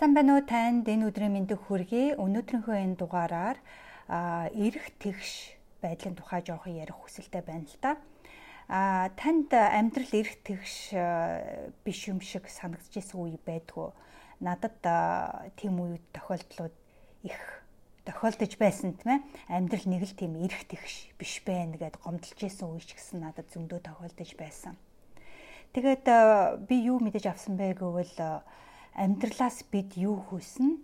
Сайн байна уу танд энэ өдрийн мэндийг хүргэе. Өнөөдрийнхөө энэ дугаараар эрэх тэгш байдлын тухай жоохон ярих хүсэлтэй байна л та. А танд амьдрал эрэх тэгш биш юм шиг санагдчихсэн үе байдгүй. Надад тийм үед тохиолдлууд их тохиолдож байсан тийм ээ. Амьдрал нэг л тийм эрэх тэгш биш байна гэд гомдолж исэн үе ч гэсэн надад зөндөө тохиолдож байсан. Тэгээд би юу мэдэж авсан бэ гэвэл амьдралаас бид юу хүснэ?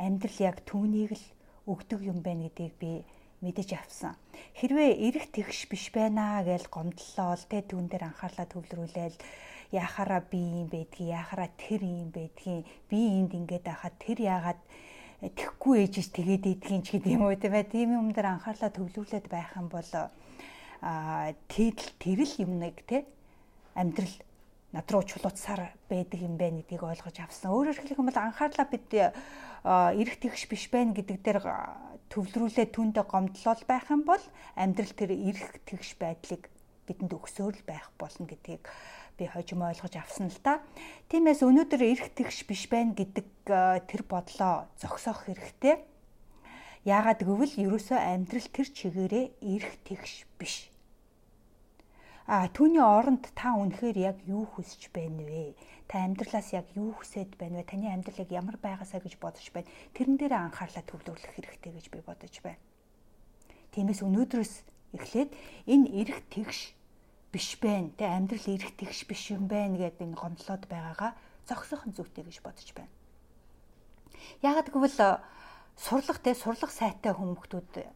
Амьдрал яг түүнийг л өгдөг юм байна гэдгийг би мэдэж авсан. Хэрвээ эрэх тэгш биш байна гэж гомдлол тэ түүн дээр анхаарлаа төвлөрүүлээл яхаараа би юм байдгийг яхаараа тэр юм байдгийг би энд ингээд байхад тэр яагаад тэхгүй ээжж тэгээд идэгин ч гэдэг юм уу тийм ээ тийм юм дээр анхаарлаа төвлөрүүлээд байх юм бол а тэгэл тэрл юм нэг те амьдрал над руу чулуутсаар байдаг юм байна гэдгийг ойлгож авсан. Өөрөөр хэлэх юм бол анхаарлаа бид эрэх тэгш биш байна гэдэг дээр төвлөрүүлээ түндэ гомдлол байх юм бол амьдрал тэр эрэх тэгш байдлыг бидэнд өгсөөр л байх болно гэдгийг би хожим ойлгож авсан л та. Тиймээс өнөөдөр эрэх тэгш биш байна гэдэг тэр бодлоо зогсоох хэрэгтэй. Яагаад гэвэл ерөөсөө амьдрал тэр чигээрээ эрэх тэгш биш А түүний оронд та үнэхээр яг юу хүсэж байна вэ? Та амьдралаас яг юу хүсэж байна вэ? Таны амьдрал яг ямар байгаасаа гэж бодож байна? Тэрэн дээр анхаарлаа төвлөрүүлэх хэрэгтэй гэж би бодож байна. Тиймээс өнөөдрөөс эхлээд энэ эрэх тэгш биш байна. Тэ амьдрал эрэх тэгш биш юм байна гэдэг энэ гомдлоод байгаагаа зогсоох нь зүйтэй гэж бодож байна. Яагаад гэвэл сурлах тэ сурлах сайтай хүмүүстүүд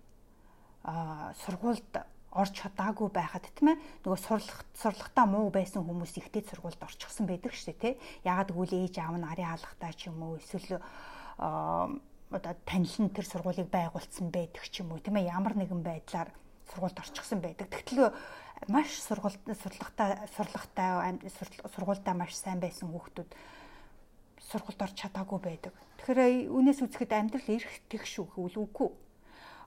а сургуульд орж чадаагүй байхад тийм ээ нөгөө сурлах сурлагтаа муу байсан хүмүүс ихтэй сургуульд орчихсон байдаг шүү дээ тий ягаад гэвэл ээж аав нь ари хаалгатай ч юм уу эсвэл одоо танилан тэр сургуулийг байгуулсан байдаг ч юм уу тийм ээ. Ямар нэгэн байдлаар сургуульд орчихсон байдаг. Тэгтэл маш сургуульд сурлагтаа сурлагтай сургуультай маш сайн байсан хүүхдүүд сургуульд орж чадаагүй байдаг. Тэгэхээр үүнээс үзэхэд амьдрал эрэх тэгш үгүй үгүй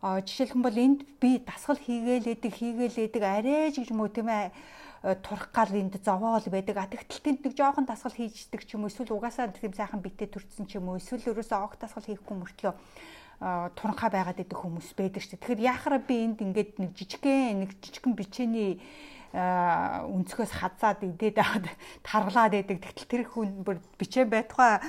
жишээлх юм бол энд би дасгал хийгээлээдэг хийгээлээдэг арайж гэж мөө тийм ээ турах гал энд зовоол байдаг. А тэгтэл тэнд нэг жоохон дасгал хийждэг ч юм уу эсвэл угаасаа тийм сайхан битээ төрсэн ч юм уу эсвэл ерөөсөө огт дасгал хийхгүй мөртлөө туранхаа байгаад идэх хүмүүс байдаг шүү дээ. Тэгэхээр яхаараа би энд ингээд нэг жижигхэн нэг жижигхэн бичээний өнцгөөс хазаад идээд аваад таргалаад байдаг. Тэгтэл тэр хүн бүр бичээ байтугай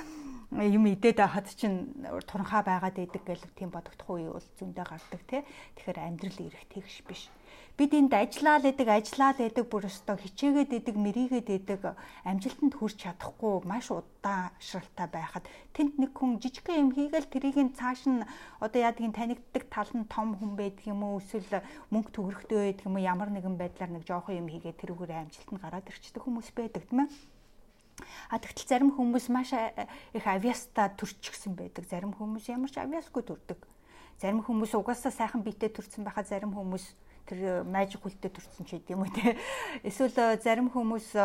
юм идээд хад чин туранхаа байгаад идэг гэл тийм бодогдох үе бол зөндөө гардаг тий. Тэгэхээр амьдрал ирэх тэгш биш. Бид энд ажиллаад идэг, ажиллаад идэг бүр өстой хичээгээд идэг, мэрийгээд идэг амжилтанд хүрч чадахгүй маш удаан шралтай байхад тэнд нэг хүн жижигхэн юм хийгээл тэрийг нь цааш нь одоо яадгийн танигддаг тал нь том хүн байдаг юм уу эсвэл мөнгө төгрөгтэй байдаг юм уу ямар нэгэн байдлаар нэг жоохон юм хийгээд тэрүүгээр амжилтанд гараад ирчдэг хүмүүс байдаг тийм ээ А тэгтэл зарим хүмүүс маш их авиаста төрчихсөн байдаг. Зарим хүмүүс ямар ч авиасгүй төрдөг. Зарим хүмүүс угаасаа сайхан биетэй төрсэн байхад зарим хүмүүс тэр мажик хүлтэй төрсэн ч гэдэм үү те. Эсвэл зарим хүмүүс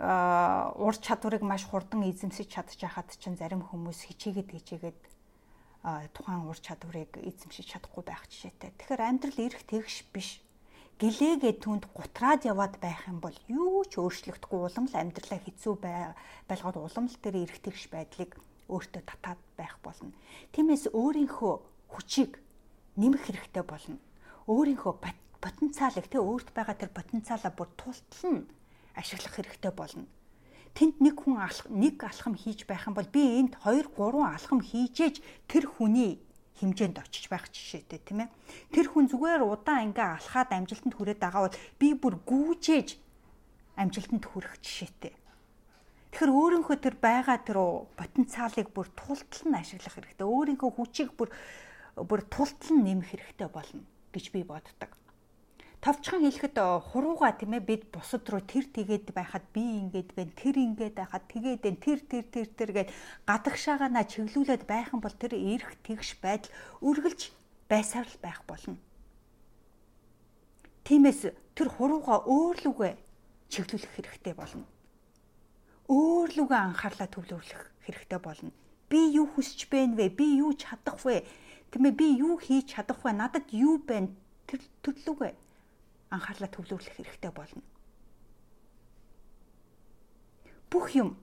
ур чадварыг маш хурдан эзэмсэж чадчихахад чинь зарим хүмүүс хичээгээд хичээгээд тухайн ур чадварыг эзэмшиж чадахгүй байх жишээтэй. Тэгэхээр амьдрал эрэх тэгш биш гэлээгээ түнд гутраад яваад байх юм бол юу ч өөрчлөгдөхгүй улам л амьдралаа хэцүү байлгаад улам л тэр эргэтгэж байдлыг өөртөө татаад байх болно. Тиймээс өөрийнхөө хүчийг нэмэх хэрэгтэй болно. Өөрийнхөө потенциалыг тэ өөрт байгаа тэр потенциалаа бүр тултал нь ашиглах хэрэгтэй болно. Тэнд нэг хүн алах нэг алхам хийж байх юм бол би энд 2 3 алхам хийжээж тэр хүний хэмжээнд очиж байх жишээтэй тийм ээ. Тэр хүн зүгээр удаан ингээ алхаад амжилтанд хүрээд байгаа бол би бүр гүүжээж амжилтанд хүрэх жишээтэй. Тэгэхээр өөрийнхөө тэр байгаа тэр потенциалыг бүр тултал нь ашиглах хэрэгтэй. Өөрийнхөө хүчийг бүр бүр тултал нь нэмэх хэрэгтэй болно гэж би боддог товчхон хэлэхэд хурууга тийм ээ бид бусад руу тэр тэгээд байхад би ингээд байна тэр ингээд байхад тэгээд байна тэр тэр тэр тэр гээд гадагшаагаана чиглүүлээд байх юм бол тэр эрх тэгш байдал үргэлж байсаар л байх болно. Тиймээс тэр хурууга өөрлөгөө чиглүүлэх хэрэгтэй болно. Өөрлөгөө анхаарлаа төвлөрүүлэх хэрэгтэй болно. Би юу хүсэж байна вэ? Би юу чадах вэ? Тэ мэ би юу хийж чадах вэ? Надад юу байна? Тэр төрлөөгөө анхаарлаа төвлөрлөх хэрэгтэй болно. Бүх юм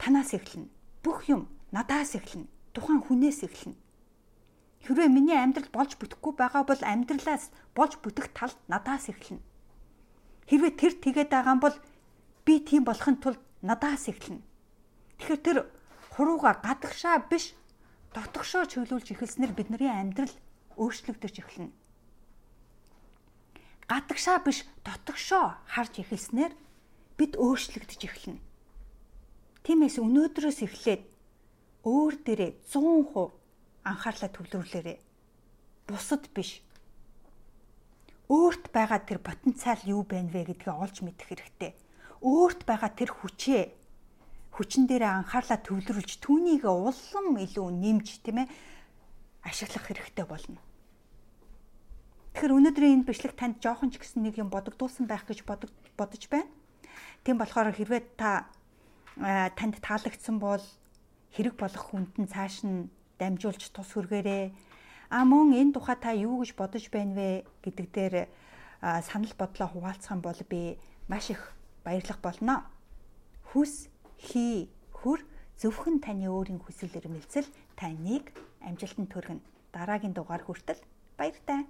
танаас эхэлнэ. Бүх юм надаас эхэлнэ. Тухайн хүнээс эхэлнэ. Хэрвээ миний амьдрал болж бүтэхгүй байгаа бол амьдралаас болж бүтэх тал надаас эхэлнэ. Хэрвээ тэр тэгээд байгаа бол би тийм болохын тулд надаас эхэлнэ. Тэгэхээр тэр хурууга гадагшаа биш дотгошоо чөлөөлж эхэлснээр бидний амьдрал өөрчлөгдөж эхэлнэ. Гадагшаа биш дотгошоо харж эхэлснээр бид өөрчлөгдөж эхэлнэ. Тиймээс өнөөдрөөс эхлээд өөр дээрээ 100% анхаарлаа төвлөрүүлээрэй. Бусад биш. Өөрт байгаа тэр потенциал юу байна вэ гэдгээ олж мэдэх хэрэгтэй. Өөрт байгаа тэр хүчээ хүчин дээрээ анхаарлаа төвлөрүүлж түүнийг улам илүү нэмж тийм ээ ашиглах хэрэгтэй болно. Тэгэхээр өнөөдрийн энэ бичлэг танд жоохон ч гэсэн нэг юм бодогдуулсан байх гэж бодож байна. Тийм болохоор хэрвээ та танд таалагдсан бол хэрэг болох хүнд нь цааш нь дамжуулж тус хүргээрэй. А мөн энэ тухай та юу гэж бодож байна вэ гэдэг дээр санал бодлоо хуваалцах юм бол би маш их баярлах болно. Хүс хий хүр зөвхөн таны өөрийн хүсэл эрмэлзэл таныг амжилтанд хүргэнэ. Дараагийн дугаар хүртэл баяртай.